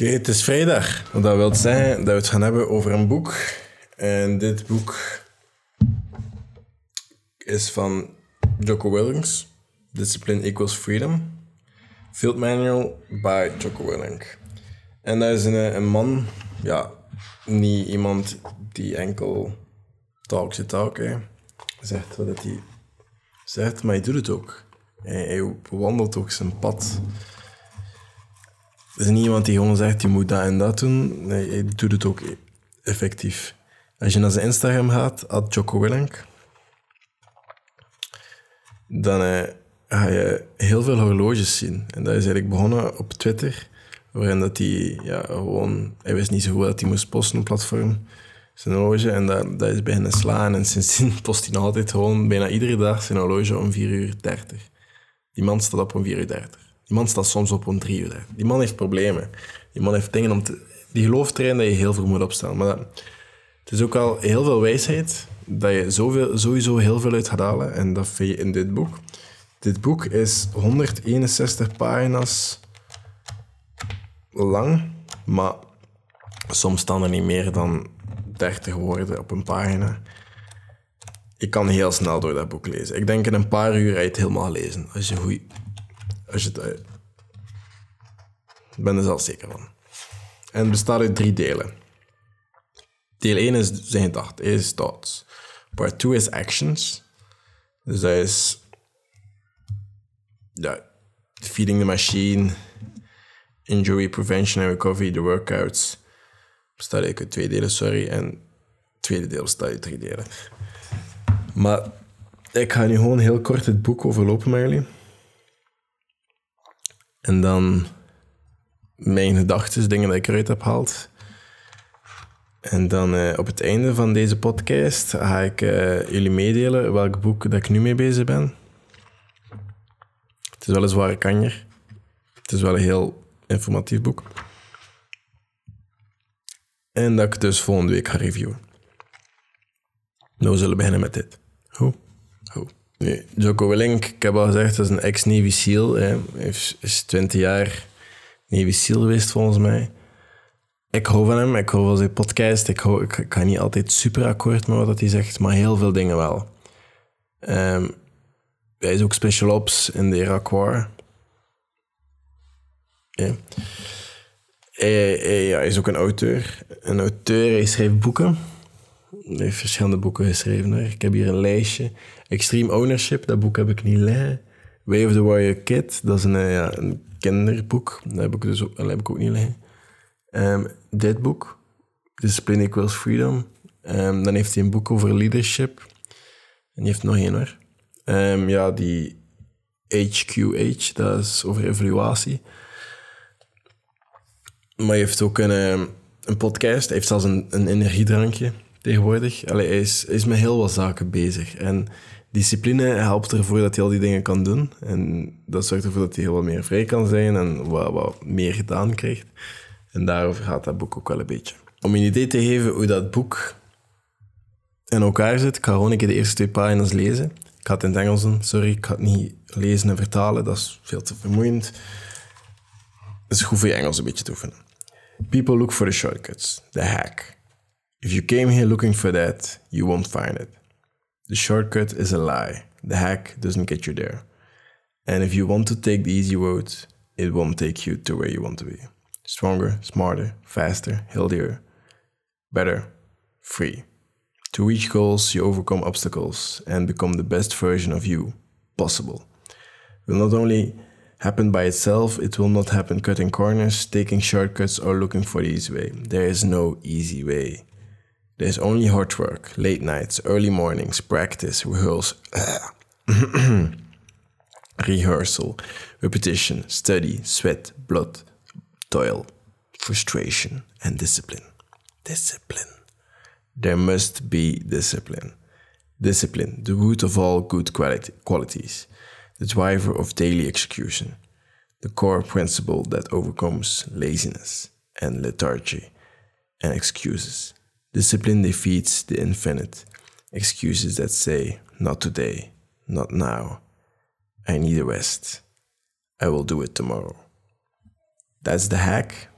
Oké, het is vrijdag. Wat dat wil zeggen dat we het gaan hebben over een boek. En dit boek is van Jocko Willink. Discipline Equals Freedom. Field Manual by Jocko Willink. En dat is een, een man, ja, niet iemand die enkel talk zit talk, hè. Zegt wat hij zegt, maar hij doet het ook. Hij, hij wandelt ook zijn pad. Het is niet iemand die gewoon zegt, je moet dat en dat doen. Nee, hij doet het ook effectief. Als je naar zijn Instagram gaat, at dan eh, ga je heel veel horloges zien. En dat is eigenlijk begonnen op Twitter, waarin dat hij ja, gewoon... Hij wist niet zo goed dat hij moest posten op platform, zijn horloge. En dat, dat is beginnen slaan. En sindsdien post hij altijd gewoon bijna iedere dag zijn horloge om 4 uur 30. Die man staat op om 4 uur 30. Die man staat soms op om 3 uur. Die man heeft problemen. Die man heeft dingen om te... Die gelooft erin dat je heel veel moet opstellen. Maar het is ook al heel veel wijsheid dat je zoveel, sowieso heel veel uit gaat halen. En dat vind je in dit boek. Dit boek is 161 pagina's lang, maar soms staan er niet meer dan 30 woorden op een pagina. Je kan heel snel door dat boek lezen. Ik denk in een paar uur je het helemaal gelezen. Als je, goed, als je het... Ik ben er zelf zeker van. En het bestaat uit drie delen. Deel 1 is zijn gedachten, is thoughts. Part 2 is actions. Dus dat is... Ja, feeding the machine, injury prevention and recovery, the workouts. Bestaat uit twee delen, sorry. En het tweede deel bestaat uit drie delen. Maar ik ga nu gewoon heel kort het boek overlopen met jullie. En dan mijn gedachten, dingen dat ik eruit heb gehaald. En dan uh, op het einde van deze podcast ga ik uh, jullie meedelen welk boek dat ik nu mee bezig ben. Het is wel een zware kanjer. Het is wel een heel informatief boek. En dat ik dus volgende week ga reviewen. Nou, we zullen beginnen met dit. Hoe? Hoe? Nee, Jocko Willink, ik heb al gezegd, dat is een ex-Navy SEAL. Hij is 20 jaar Navy SEAL geweest, volgens mij. Ik hou van hem, ik hou van zijn podcast. Ik, ga niet altijd super akkoord met wat hij zegt, maar heel veel dingen wel. Um, hij is ook special ops in de Iraq War. Hij, hij, ja, is ook een auteur. Een auteur, hij schrijft boeken. Hij heeft verschillende boeken geschreven. Hoor. Ik heb hier een lijstje. Extreme Ownership, dat boek heb ik niet liggen. Way of the Warrior Kid, dat is een, ja, een kinderboek. Dat heb ik, dus ook, heb ik ook niet liggen. Um, dit boek, Discipline Equals Freedom. Um, dan heeft hij een boek over leadership. En die heeft nog één hoor. Um, ja, die HQH, dat is over evaluatie. Maar hij heeft ook een, een podcast. Hij heeft zelfs een, een energiedrankje tegenwoordig. Allee, hij, is, hij is met heel wat zaken bezig. En discipline helpt ervoor dat hij al die dingen kan doen. En dat zorgt ervoor dat hij heel wat meer vrij kan zijn en wat, wat meer gedaan krijgt. En daarover gaat dat boek ook wel een beetje. Om je een idee te geven hoe dat boek in elkaar zit, ik ga gewoon een keer de eerste twee pagina's lezen. Ik ga het in het Engels doen, sorry, ik ga het niet lezen en vertalen, dat is veel te vermoeiend. Het is goed voor je Engels een beetje te oefenen. People look for the shortcuts, the hack. If you came here looking for that, you won't find it. The shortcut is a lie. The hack doesn't get you there. And if you want to take the easy road, it won't take you to where you want to be. Stronger, smarter, faster, healthier, better, free. To reach goals, you overcome obstacles and become the best version of you possible. It will not only happen by itself, it will not happen cutting corners, taking shortcuts, or looking for the easy way. There is no easy way. There's only hard work, late nights, early mornings, practice, rehearsal, rehearsal, repetition, study, sweat, blood, toil, frustration, and discipline. Discipline. There must be discipline. Discipline, the root of all good qualities, the driver of daily execution, the core principle that overcomes laziness and lethargy and excuses. Discipline defeats the infinite. Excuses that say, not today, not now. I need a rest. I will do it tomorrow. That's the hack.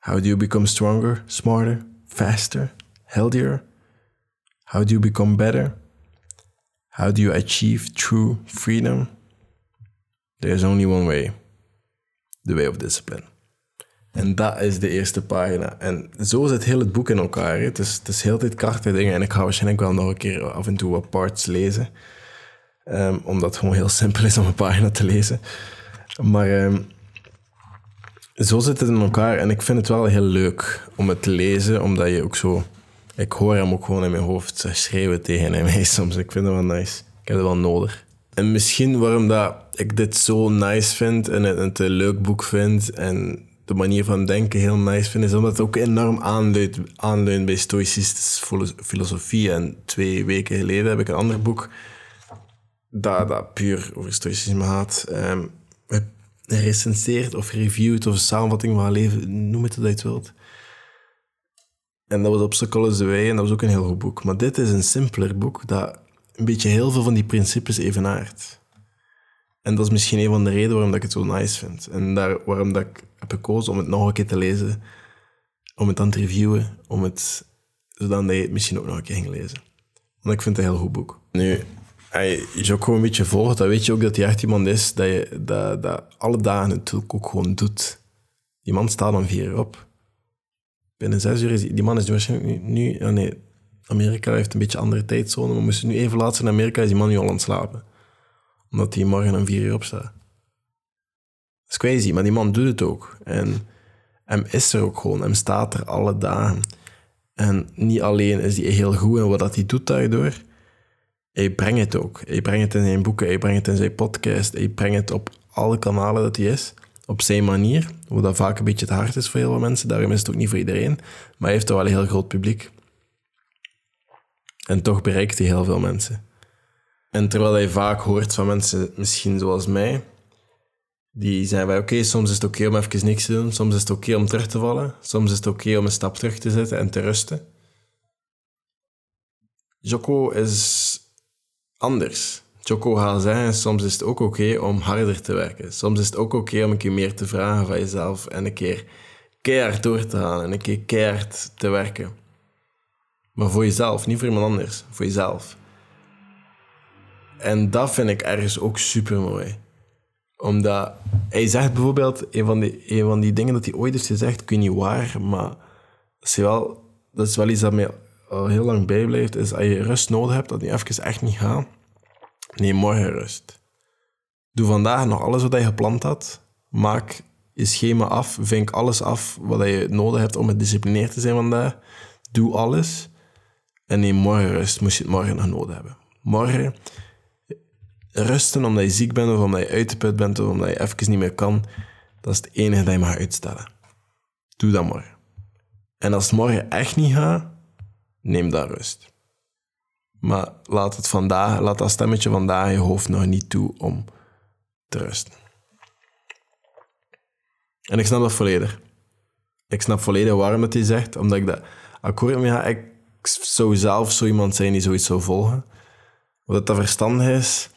How do you become stronger, smarter, faster, healthier? How do you become better? How do you achieve true freedom? There is only one way. The way of discipline. En dat is de eerste pagina. En zo zit heel het boek in elkaar. Het is, het is heel tijd krachtige dingen. En ik ga waarschijnlijk wel nog een keer af en toe wat parts lezen. Um, omdat het gewoon heel simpel is om een pagina te lezen. Maar um, zo zit het in elkaar. En ik vind het wel heel leuk om het te lezen. Omdat je ook zo... Ik hoor hem ook gewoon in mijn hoofd schreeuwen tegen hem soms. Ik vind het wel nice. Ik heb het wel nodig. En misschien waarom dat ik dit zo nice vind en het een leuk boek vind en de manier van denken heel nice vind, is omdat het ook enorm aanleunt, aanleunt bij stoïcistische filosofie. En twee weken geleden heb ik een ander boek dat, dat puur over stoïcisme gaat, um, gerecenseerd of gereviewd of een samenvatting van leven, noem het wat je wilt. En dat was Obstacles the Way en dat was ook een heel goed boek. Maar dit is een simpeler boek dat een beetje heel veel van die principes evenaart. En dat is misschien een van de redenen waarom ik het zo nice vind. En daar, waarom dat ik heb gekozen om het nog een keer te lezen, om het dan te reviewen, om het, zodat je het misschien ook nog een keer ging lezen. Want ik vind het een heel goed boek. Nu, als je ook gewoon een beetje volgt, dan weet je ook dat hij echt iemand is dat, je, dat, dat alle dagen het ook gewoon doet. Die man staat om vier uur op. Binnen zes uur is die, man is waarschijnlijk nu, oh nee, Amerika heeft een beetje andere tijdzone, maar moesten nu even laat in Amerika, is die man nu al aan het slapen omdat hij morgen om vier uur opstaat. Dat is crazy, maar die man doet het ook. En hem is er ook gewoon. Hem staat er alle dagen. En niet alleen is hij heel goed in wat hij doet daardoor, hij brengt het ook. Hij brengt het in zijn boeken, hij brengt het in zijn podcast, hij brengt het op alle kanalen dat hij is. Op zijn manier, hoe dat vaak een beetje te hard is voor heel veel mensen. Daarom is het ook niet voor iedereen. Maar hij heeft toch wel een heel groot publiek. En toch bereikt hij heel veel mensen. En terwijl je vaak hoort van mensen, misschien zoals mij, die zeggen wij, oké, soms is het oké om even niks te doen, soms is het oké om terug te vallen, soms is het oké om een stap terug te zetten en te rusten. Joko is anders. Joko gaat zeggen, soms is het ook oké om harder te werken. Soms is het ook oké om een keer meer te vragen van jezelf en een keer keihard door te gaan en een keer keihard te werken. Maar voor jezelf, niet voor iemand anders, voor jezelf. En dat vind ik ergens ook super mooi. Omdat hij zegt bijvoorbeeld, een van, die, een van die dingen dat hij ooit heeft gezegd, ik weet niet waar, maar dat is wel, dat is wel iets dat mij al heel lang bijblijft, is als je rust nodig hebt, dat je even echt niet gaat, neem morgen rust. Doe vandaag nog alles wat je gepland had. Maak je schema af, vink alles af wat je nodig hebt om gedisciplineerd te zijn vandaag. Doe alles en neem morgen rust, moest je het morgen nog nodig hebben. Morgen rusten omdat je ziek bent of omdat je uitgeput bent of omdat je even niet meer kan, dat is het enige dat je mag uitstellen. Doe dat morgen. En als het morgen echt niet gaat, neem dan rust. Maar laat het vandaag, laat dat stemmetje vandaag je hoofd nog niet toe om te rusten. En ik snap dat volledig. Ik snap volledig waarom het hij zegt, omdat ik dat akkoord mee ga. Ik zou zelf zo iemand zijn die zoiets zou volgen. Wat dat verstandig is,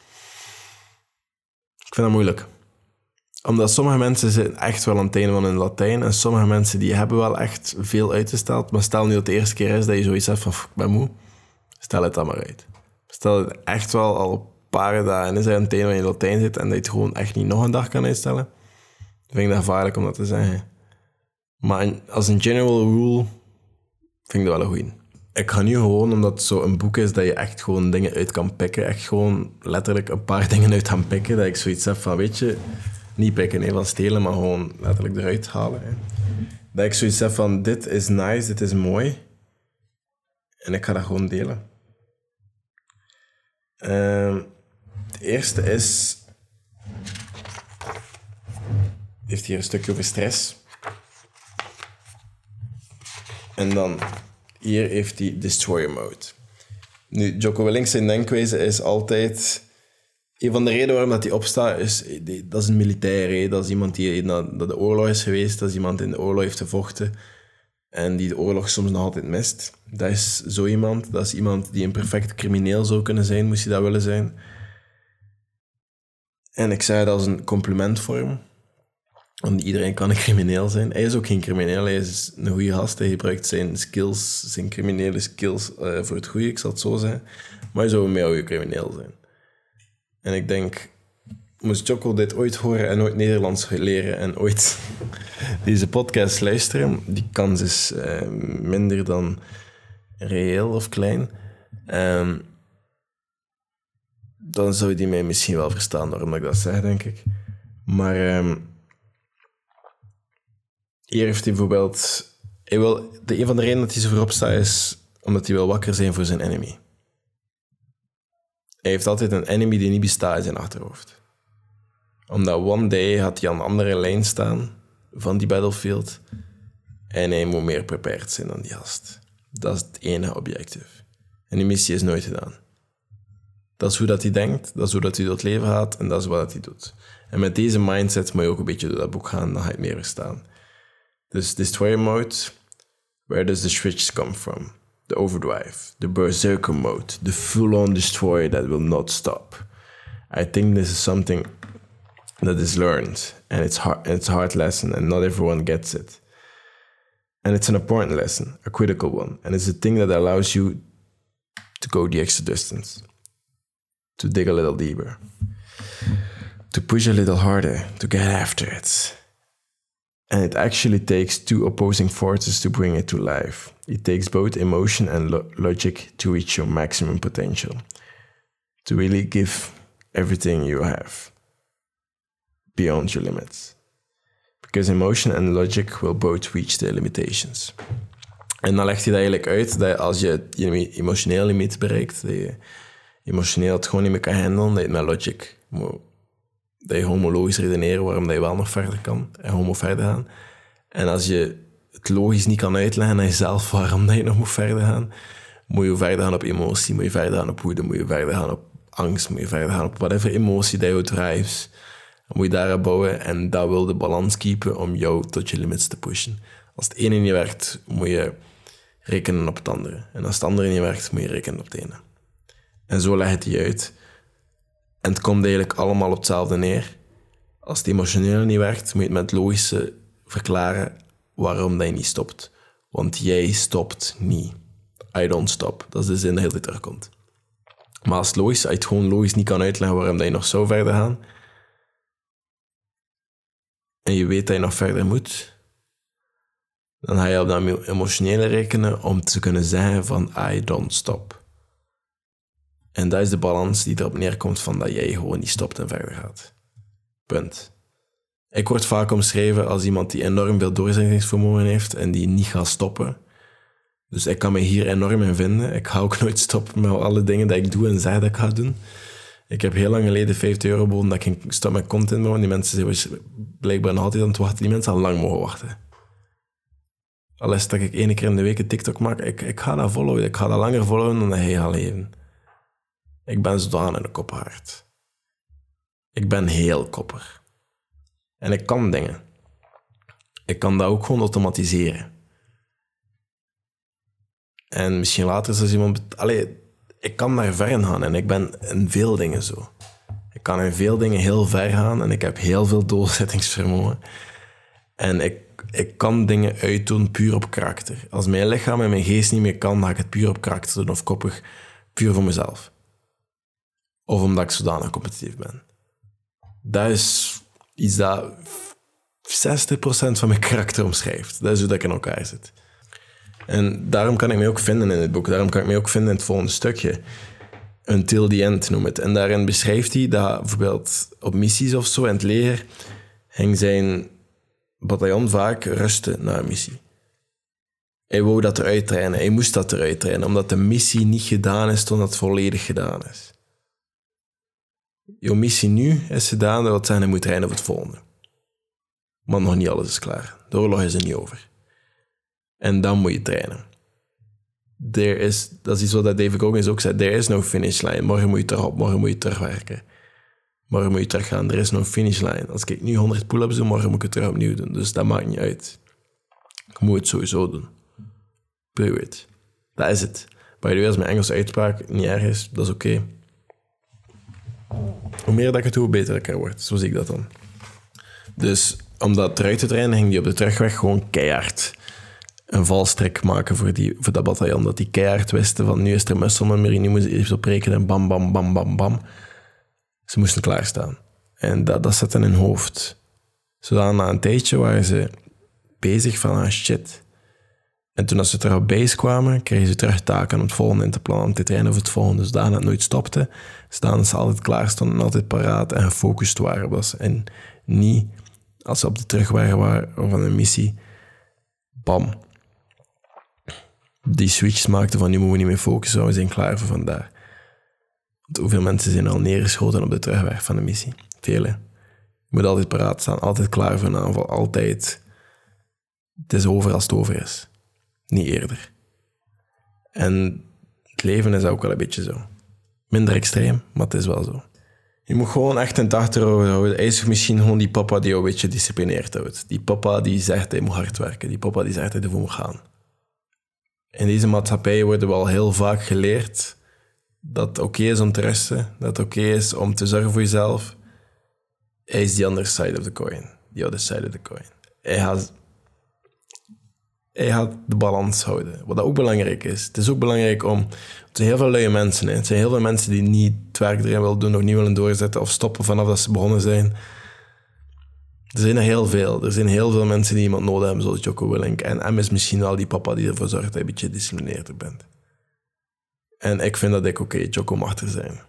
ik vind dat moeilijk. Omdat sommige mensen zijn echt wel aan het einde van hun Latijn en sommige mensen die hebben wel echt veel uitgesteld. Maar stel nu dat het de eerste keer is dat je zoiets hebt van ik ben moe, stel het dan maar uit. Stel het echt wel al een paar dagen is hij aan het einde van je Latijn zit en dat je het gewoon echt niet nog een dag kan uitstellen. Vind ik dat gevaarlijk om dat te zeggen. Maar als een general rule vind ik dat wel een goeie ik ga nu gewoon, omdat het zo een boek is dat je echt gewoon dingen uit kan pikken, echt gewoon letterlijk een paar dingen uit gaan pikken, dat ik zoiets heb van, weet je, niet pikken nee, van stelen, maar gewoon letterlijk eruit halen. Hè. Dat ik zoiets heb van, dit is nice, dit is mooi. En ik ga dat gewoon delen. Uh, het eerste is... Heeft hier een stukje over stress. En dan hier heeft hij Destroyer Mode. Nu, Jocko Willink zijn denkwijze is altijd... Een van de redenen waarom dat hij opstaat, is... Dat is een militair, dat is iemand die naar de oorlog is geweest, dat is iemand die in de oorlog heeft gevochten en die de oorlog soms nog altijd mist. Dat is zo iemand. Dat is iemand die een perfect crimineel zou kunnen zijn, moest hij dat willen zijn. En ik zei dat als een compliment voor hem. Want iedereen kan een crimineel zijn. Hij is ook geen crimineel, hij is een goede gast. Hij gebruikt zijn skills, zijn criminele skills uh, voor het goede, ik zal het zo zeggen. Maar hij zou een goede crimineel zijn. En ik denk, moest Choco dit ooit horen en ooit Nederlands leren en ooit deze podcast luisteren, die kans is uh, minder dan reëel of klein. Um, dan zou die mij misschien wel verstaan waarom ik dat zeg, denk ik. Maar um, hier heeft hij bijvoorbeeld... Hij wil, de, een van de redenen dat hij zo voorop staat is omdat hij wil wakker zijn voor zijn enemy. Hij heeft altijd een enemy die niet bestaat in zijn achterhoofd. Omdat one day had hij aan de andere lijn staan van die battlefield en hij moet meer prepared zijn dan die gast. Dat is het ene objectief. En die missie is nooit gedaan. Dat is hoe dat hij denkt, dat is hoe dat hij door het leven gaat en dat is wat hij doet. En met deze mindset moet je ook een beetje door dat boek gaan, dan ga je het meer verstaan. Dus destroyer mode, where does the switch come from? The overdrive, the berserker mode, the full-on destroyer that will not stop. I think this is something that is learned, and it's hard. It's a hard lesson, and not everyone gets it. And it's an important lesson, a critical one, and it's a thing that allows you to go the extra distance, to dig a little deeper, to push a little harder, to get after it. And it actually takes two opposing forces to bring it to life. It takes both emotion and lo- logic to reach your maximum potential, to really give everything you have beyond your limits. Because emotion and logic will both reach their limitations. En dan legt hij dat eigenlijk uit dat als je je emotioneel limiet bereikt, dat je emotioneel het gewoon niet meer kan handelen, dat je met logic moet dat je homologisch redeneren waarom dat je wel nog verder kan en moet verder gaan. En als je het logisch niet kan uitleggen aan jezelf waarom dat je nog moet verder gaan, moet je verder gaan op emotie, moet je verder gaan op woede, moet je verder gaan op angst, moet je verder gaan op whatever emotie dat je drives. Dan moet je daarop bouwen en dat wil de balans keepen om jou tot je limits te pushen. Als het ene niet werkt, moet je rekenen op het andere. En als het andere niet werkt, moet je rekenen op het ene. En zo leg je het uit. En het komt eigenlijk allemaal op hetzelfde neer. Als het emotioneel niet werkt, moet je het met logische verklaren waarom dat je niet stopt. Want jij stopt niet. I don't stop. Dat is de zin die heel terugkomt. Maar als het logisch, als je het gewoon logisch niet kan uitleggen waarom dat je nog zo verder gaat, en je weet dat je nog verder moet, dan ga je op dat emotionele rekenen om te kunnen zeggen van I don't stop. En dat is de balans die erop neerkomt van dat jij gewoon niet stopt en verder gaat. Punt. Ik word vaak omschreven als iemand die enorm veel doorzettingsvermogen heeft en die niet gaat stoppen. Dus ik kan me hier enorm in vinden. Ik ga ook nooit stoppen met alle dingen die ik doe en zeg dat ik ga doen. Ik heb heel lang geleden 50 euro geboden dat ik stop met content want Die mensen zijn blijkbaar altijd aan het wachten. Die mensen al lang mogen wachten. Al is dat ik één keer in de week een TikTok maak, ik, ik ga dat volgen. Ik ga dat langer volgen dan hij gaat leven. Ik ben zodanig een koppenhart. Ik ben heel kopper. En ik kan dingen. Ik kan dat ook gewoon automatiseren. En misschien later is iemand... Allee, ik kan daar ver in gaan en ik ben in veel dingen zo. Ik kan in veel dingen heel ver gaan en ik heb heel veel doorzettingsvermogen. En ik, ik kan dingen uitdoen puur op karakter. Als mijn lichaam en mijn geest niet meer kan, dan ga ik het puur op karakter doen of koppig, puur voor mezelf. Of omdat ik zodanig competitief ben. Dat is iets dat 60% van mijn karakter omschrijft. Dat is hoe dat ik in elkaar zit. En daarom kan ik me ook vinden in het boek. Daarom kan ik me ook vinden in het volgende stukje. Until the end noem het. En daarin beschrijft hij dat bijvoorbeeld op missies of zo in het leger ging zijn bataljon vaak rusten na een missie. Hij wou dat eruit trainen. Hij moest dat eruit trainen, omdat de missie niet gedaan is totdat het volledig gedaan is. Je missie nu is gedaan, dat zeggen, je moet trainen voor het volgende. Maar nog niet alles is klaar. De oorlog is er niet over. En dan moet je trainen. There is, dat is iets wat David Goggins ook zei. There is no finish line. Morgen moet je terug op, morgen moet je terugwerken. Morgen moet je teruggaan. Er is no finish line. Als ik nu 100 pull-ups doe, morgen moet ik het terug opnieuw doen. Dus dat maakt niet uit. Ik moet het sowieso doen. Period. Dat is het. By the way, als mijn Engelse uitspraak niet erg is, dat is oké. Hoe meer dat ik het doe, hoe beter ik er word. Zo zie ik dat dan. Dus om dat eruit te trainen, ging die op de terugweg gewoon keihard een valstrik maken voor, die, voor dat bataljon. Dat die keihard wisten van nu is er musselmemory, nu moeten ze even op rekenen. Bam, bam, bam, bam, bam. Ze moesten klaarstaan. En dat, dat zat in hun hoofd. Zodat na een tijdje waren ze bezig van, ah shit. En toen als ze terug op base kwamen, kregen ze terug taken om het volgende in te plannen, om te trainen voor het volgende. Dus daarna het nooit stopte. Zodat ze altijd klaar stonden, altijd paraat en gefocust waren. Was. En niet, als ze op de terugweg waren van een missie, bam. Die switch maakten van nu moeten we niet meer focussen, we zijn klaar voor vandaag. Want hoeveel mensen zijn al neergeschoten op de terugweg van de missie? Vele. Je moet altijd paraat staan, altijd klaar voor een aanval, altijd. Het is over als het over is. Niet eerder. En het leven is ook wel een beetje zo. Minder extreem, maar het is wel zo. Je moet gewoon echt een dag erover houden. Hij is misschien gewoon die papa die jou een beetje disciplineerd houdt. Die papa die zegt hij moet hard werken. Die papa die zegt hij ervoor moet gaan. In deze maatschappij worden we al heel vaak geleerd dat het oké is om te rusten. Dat het oké is om te zorgen voor jezelf. Hij is the other side of the coin. The other side of the coin. Hij gaat, hij gaat de balans houden. Wat ook belangrijk is. Het is ook belangrijk om... Er zijn heel veel luie mensen. Hè. Het zijn heel veel mensen die niet het werk erin willen doen... of niet willen doorzetten of stoppen vanaf dat ze begonnen zijn. Er zijn er heel veel. Er zijn heel veel mensen die iemand nodig hebben, zoals Jocko Willink. En M is misschien wel die papa die ervoor zorgt dat je een beetje gedisciplineerder bent. En ik vind dat ik oké, Jocko mag er zijn.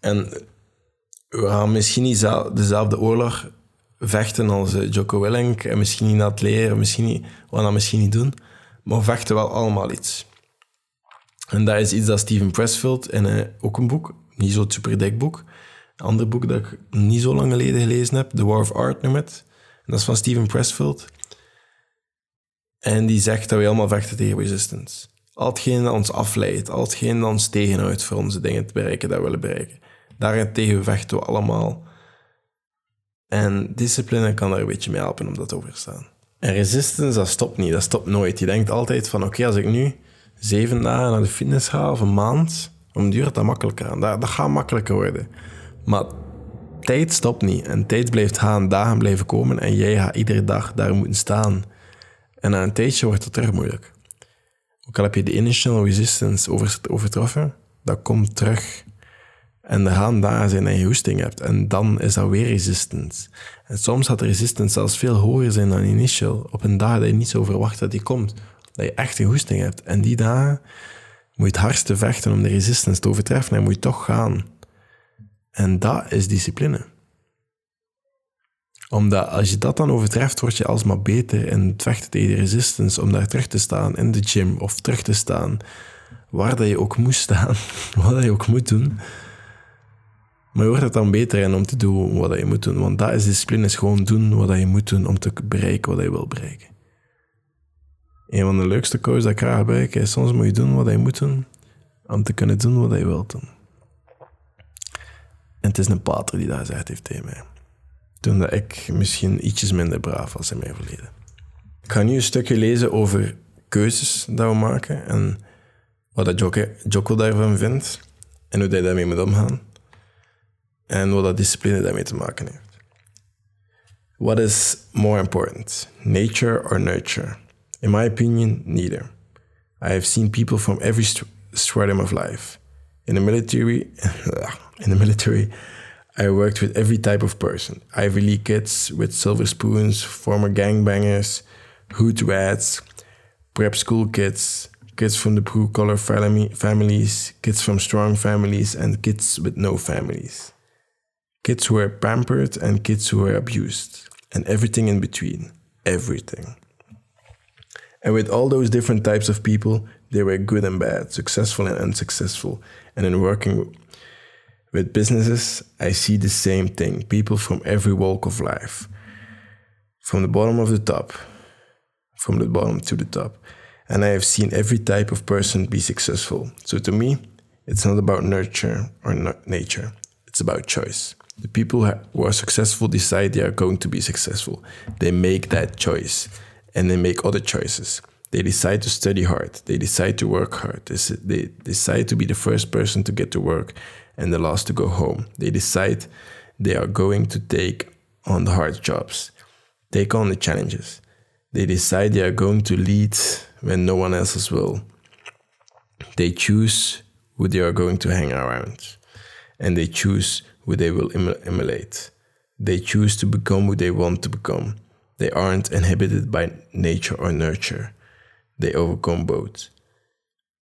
En we gaan misschien niet dezelfde oorlog vechten als uh, Jocko Willink. En misschien niet het leren, misschien niet, gaan dat misschien niet doen. Maar vechten wel allemaal iets. En dat is iets dat Steven Pressfield in uh, ook een boek, niet zo'n super dik boek, een ander boek dat ik niet zo lang geleden gelezen heb, The War of Art noem. En dat is van Steven Pressfield. En die zegt dat we allemaal vechten tegen resistance. Al hetgeen dat ons afleidt, al hetgeen dat ons tegenhoudt voor onze dingen te bereiken dat we willen bereiken. Daarentegen vechten we allemaal. En discipline kan er een beetje mee helpen om dat te overstaan. En resistance, dat stopt niet, dat stopt nooit. Je denkt altijd van, oké, als ik nu zeven dagen naar de fitness ga of een maand, dan duurt dat makkelijker. Dat, dat gaat makkelijker worden. Maar tijd stopt niet. En tijd blijft gaan, dagen blijven komen en jij gaat iedere dag daar moeten staan. En na een tijdje wordt het terug moeilijk. Ook al heb je de initial resistance overtroffen, dat komt terug. En er gaan dagen zijn dat je hoesting hebt. En dan is dat weer resistance. En soms gaat de resistance zelfs veel hoger zijn dan initial. Op een dag dat je niet zo verwacht dat die komt. Dat je echt een hoesting hebt. En die dagen moet je het hardste vechten om de resistance te overtreffen. En moet je toch gaan. En dat is discipline. Omdat als je dat dan overtreft, word je alsmaar beter in het vechten tegen de resistance. Om daar terug te staan in de gym of terug te staan waar dat je ook moet staan, wat dat je ook moet doen. Maar je wordt er dan beter in om te doen wat je moet doen. Want dat is discipline, is gewoon doen wat je moet doen om te bereiken wat je wil bereiken. Een van de leukste coaches dat ik graag gebruik is soms moet je doen wat je moet doen om te kunnen doen wat je wilt doen. En het is een pater die dat gezegd heeft tegen mij. Toen dat ik misschien ietsjes minder braaf was in mijn verleden. Ik ga nu een stukje lezen over keuzes dat we maken en wat dat daarvan vindt en hoe hij daarmee moet omgaan. En wat dat discipline daarmee te maken heeft. What is more important, nature or nurture? In my opinion, neither. I have seen people from every stratum of life. In the military, in the military, I worked with every type of person. Ivy League kids with silver spoons, former gangbangers, hood rats, prep school kids, kids from the blue collar families, kids from strong families, and kids with no families. Kids who were pampered and kids who were abused, and everything in between. Everything. And with all those different types of people, they were good and bad, successful and unsuccessful. And in working with businesses, I see the same thing people from every walk of life, from the bottom of the top, from the bottom to the top. And I have seen every type of person be successful. So to me, it's not about nurture or nature, it's about choice. The people who are successful decide they are going to be successful. They make that choice and they make other choices. They decide to study hard. They decide to work hard. They decide to be the first person to get to work and the last to go home. They decide they are going to take on the hard jobs. take on the challenges. They decide they are going to lead when no one else will. They choose who they are going to hang around, and they choose who they will emulate. They choose to become who they want to become. They aren't inhibited by nature or nurture. They overcome both.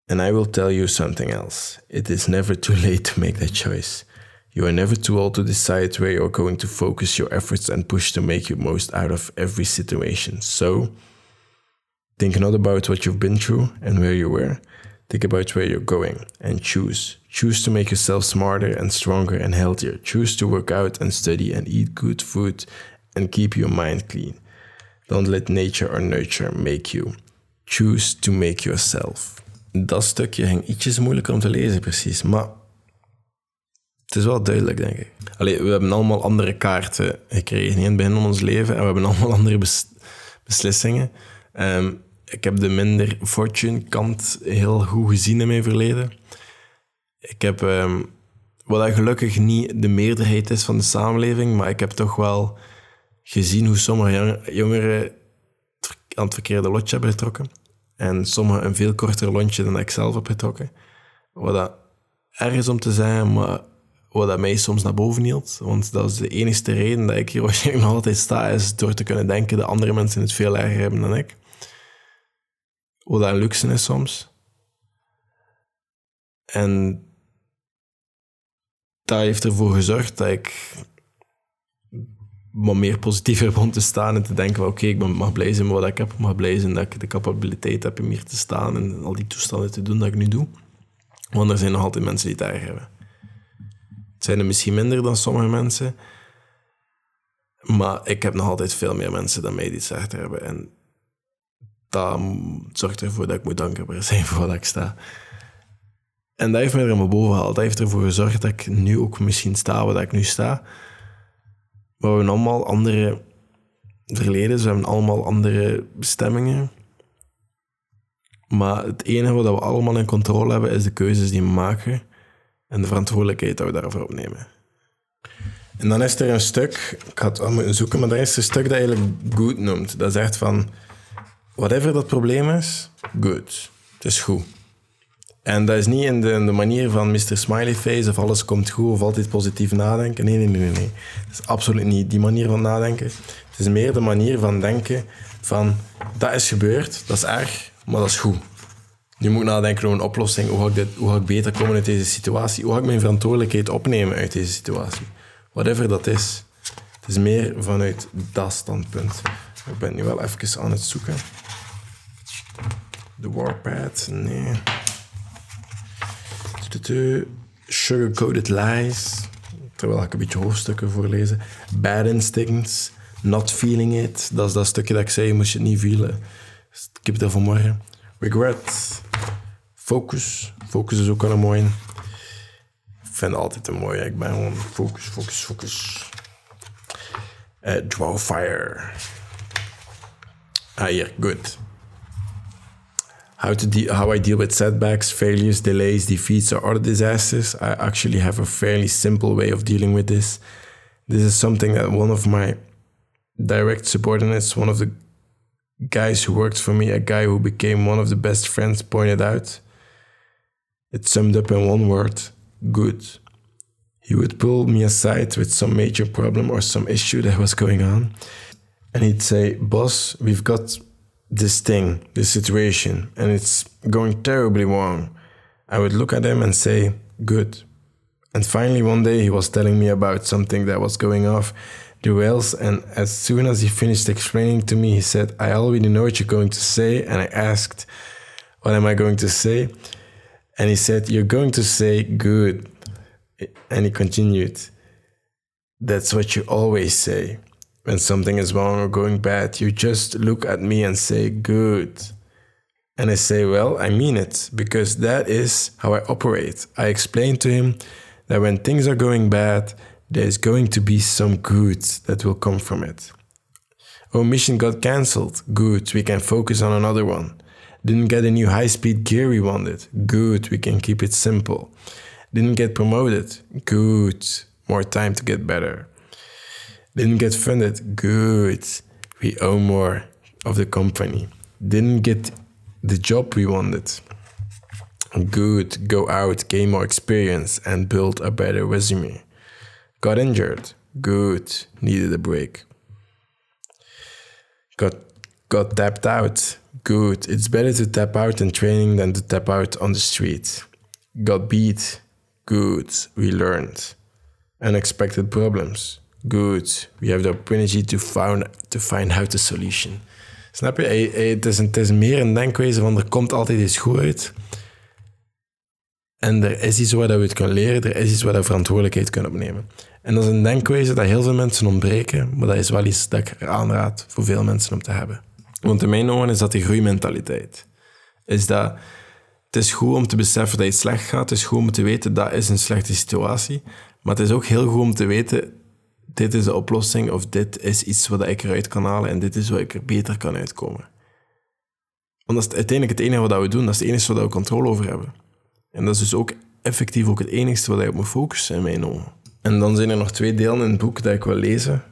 And I will tell you something else. It is never too late to make that choice. You are never too old to decide where you are going to focus your efforts and push to make you most out of every situation. So, think not about what you've been through and where you were. Think about where you're going and choose. Choose to make yourself smarter and stronger and healthier. Choose to work out and study and eat good food and keep your mind clean. Don't let nature or nurture make you. Choose to make yourself. Dat stukje ging ietsjes moeilijker om te lezen, precies. Maar het is wel duidelijk, denk ik. Allee, we hebben allemaal andere kaarten gekregen in het begin van ons leven. En we hebben allemaal andere beslissingen. Um, ik heb de minder fortune kant heel goed gezien in mijn verleden. Ik heb, um, wat gelukkig niet de meerderheid is van de samenleving, maar ik heb toch wel gezien hoe sommige jongeren aan het verkeerde lotje hebben getrokken. En sommigen een veel korter lontje dan ik zelf heb getrokken. Wat dat erg is om te zeggen, maar wat dat mij soms naar boven hield. Want dat is de enige reden dat ik hier waarschijnlijk nog altijd sta, is door te kunnen denken dat andere mensen het veel erger hebben dan ik. Wat dat luxe is soms. En dat heeft ervoor gezorgd dat ik wat meer positiever begon te staan en te denken oké, ik mag blij zijn met wat ik heb, ik mag blij zijn dat ik de capabiliteit heb om hier te staan en al die toestanden te doen dat ik nu doe. Want er zijn nog altijd mensen die het erg hebben. Het zijn er misschien minder dan sommige mensen, maar ik heb nog altijd veel meer mensen dan mij die het hebben. En dat zorgt ervoor dat ik moet dankbaar zijn voor wat ik sta. En dat heeft mij er maar boven gehaald. Dat heeft ervoor gezorgd dat ik nu ook misschien sta waar ik nu sta. We hebben allemaal andere verleden, we hebben allemaal andere bestemmingen. Maar het enige wat we allemaal in controle hebben, is de keuzes die we maken en de verantwoordelijkheid dat we daarvoor opnemen. En dan is er een stuk, ik had het wel moeten zoeken, maar er is een stuk dat eigenlijk goed noemt. Dat zegt van, whatever dat probleem is, good. Het is goed. En dat is niet in de, manier van Mr. Smiley Face of alles komt goed of altijd positief nadenken. Nee, nee, nee, nee. Dat is absoluut niet die manier van nadenken. Het is meer de manier van denken van dat is gebeurd, dat is erg, maar dat is goed. Nu moet ik nadenken over een oplossing. Hoe ga, ik dit, hoe ga ik beter komen uit deze situatie? Hoe ga ik mijn verantwoordelijkheid opnemen uit deze situatie? Whatever dat is. Het is meer vanuit dat standpunt. Ik ben nu wel even aan het zoeken. De Warpad, nee. Sugar-coated lies. Terwijl ik een beetje hoofdstukken voorlezen. Bad instincts. Not feeling it. Dat is dat stukje dat ik zei, moest je het niet voelen. Ik heb het er vanmorgen. Regret. Focus. Focus is ook wel een mooie. Ik vind altijd een mooie. Ik ben gewoon focus, focus, focus. Uh, draw fire. Ah, hier, good. How to de- how I deal with setbacks, failures, delays, defeats, or other disasters. I actually have a fairly simple way of dealing with this. This is something that one of my direct subordinates, one of the guys who worked for me, a guy who became one of the best friends, pointed out. It summed up in one word good. He would pull me aside with some major problem or some issue that was going on and he'd say, Boss, we've got this thing, this situation, and it's going terribly wrong. I would look at him and say, Good. And finally, one day he was telling me about something that was going off the rails, and as soon as he finished explaining to me, he said, I already know what you're going to say. And I asked, What am I going to say? And he said, You're going to say good. And he continued, That's what you always say when something is wrong or going bad, you just look at me and say, good. And I say, well, I mean it, because that is how I operate. I explain to him that when things are going bad, there's going to be some good that will come from it. Our mission got cancelled. Good, we can focus on another one. Didn't get a new high speed gear we wanted. Good, we can keep it simple. Didn't get promoted. Good, more time to get better. Didn't get funded. Good. We own more of the company. Didn't get the job we wanted. Good, go out, gain more experience, and build a better resume. Got injured. Good, needed a break. Got got tapped out. Good, it's better to tap out in training than to tap out on the street. Got beat. Good, we learned. Unexpected problems. Good, we have the opportunity to find, to find out the solution. Snap je? Het is, een, het is meer een denkwijze van er komt altijd iets goed uit. En er is iets waar we het kunnen leren, er is iets waar we verantwoordelijkheid kunnen opnemen. En dat is een denkwijze dat heel veel mensen ontbreken, maar dat is wel iets dat ik aanraad voor veel mensen om te hebben. Want in mijn ogen is dat de groeimentaliteit. Is dat het is goed om te beseffen dat iets slecht gaat, het is goed om te weten dat is een slechte situatie, maar het is ook heel goed om te weten dit is de oplossing of dit is iets wat ik eruit kan halen en dit is wat ik er beter kan uitkomen. Want dat is uiteindelijk het enige wat we doen, dat is het enige waar we controle over hebben. En dat is dus ook effectief ook het enige wat je op moet focussen in mijn ogen. En dan zijn er nog twee delen in het boek dat ik wil lezen.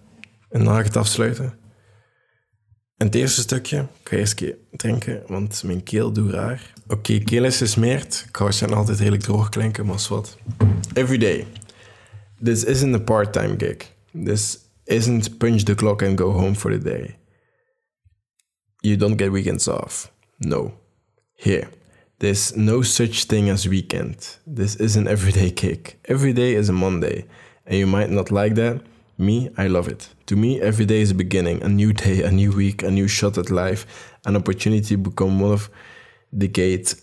En dan ga ik het afsluiten. En het eerste stukje, ik ga eerst drinken, want mijn keel doet raar. Oké, keel is gesmeerd. Ik ga waarschijnlijk altijd redelijk droog klinken, maar wat. Every day. This isn't a part-time gig. This isn't punch the clock and go home for the day. You don't get weekends off. No. Here. There's no such thing as weekend. This is an everyday kick. Every day is a Monday. And you might not like that. Me, I love it. To me, every day is a beginning, a new day, a new week, a new shot at life, an opportunity to become one of the gate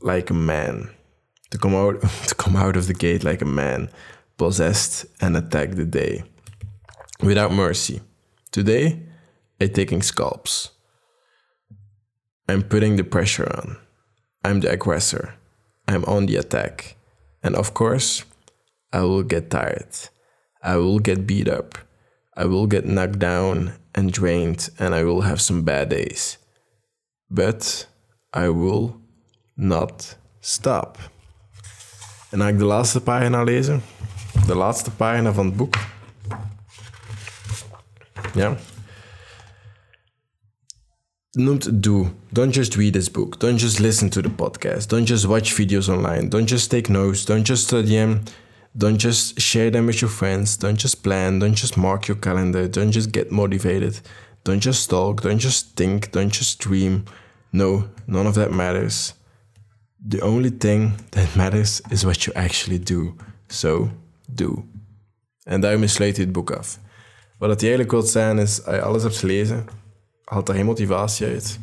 like a man. To come out to come out of the gate like a man, possessed and attack the day. Without mercy. Today, I'm taking scalps. I'm putting the pressure on. I'm the aggressor. I'm on the attack. And of course, I will get tired. I will get beat up. I will get knocked down and drained, and I will have some bad days. But I will not stop. En dan ga ik de laatste pagina lezen. De laatste pagina van het boek. Ja. Noemt do. Don't just read this book. Don't just listen to the podcast. Don't just watch videos online. Don't just take notes. Don't just study them. Don't just share them with your friends. Don't just plan. Don't just mark your calendar. Don't just get motivated. Don't just talk. Don't just think. Don't just dream. No, none of that matters. The only thing that matters is what you actually do. So, do. En daarmee sluit hij het boek af. Wat het eigenlijk wil zijn is, als je alles hebt gelezen, haalt er geen motivatie uit.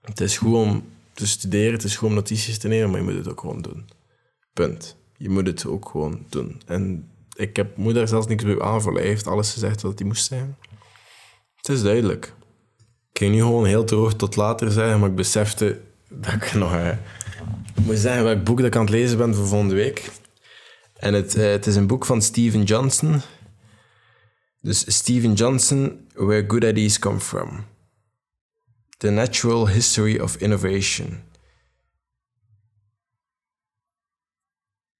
Het is goed om te studeren, het is goed om notities te nemen, maar je moet het ook gewoon doen. Punt. Je moet het ook gewoon doen. En ik heb moeder zelfs niks bij aanvallen. Hij heeft alles gezegd wat hij moest zijn. Het is duidelijk. Ik ging nu gewoon heel droog tot later zeggen, maar ik besefte dat ik nog... eh, moet zeggen welk boek dat ik aan het lezen ben voor volgende week. En het, eh, het is een boek van Steven Johnson. Dus Steven Johnson, Where Good Ideas Come From. The Natural History of Innovation.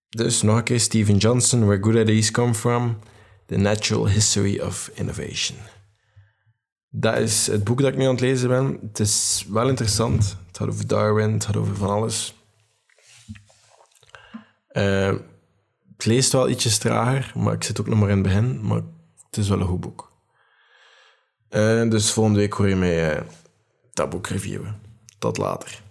Dus nog een keer Steven Johnson, Where Good Ideas Come From. The Natural History of Innovation. Dat is het boek dat ik nu aan het lezen ben. Het is wel interessant. Het gaat over Darwin, het gaat over van alles. Eh, het leest wel ietsjes trager, maar ik zit ook nog maar in het begin. Maar het is wel een goed boek. Eh, dus volgende week hoor je mij eh, dat boek reviewen. Tot later.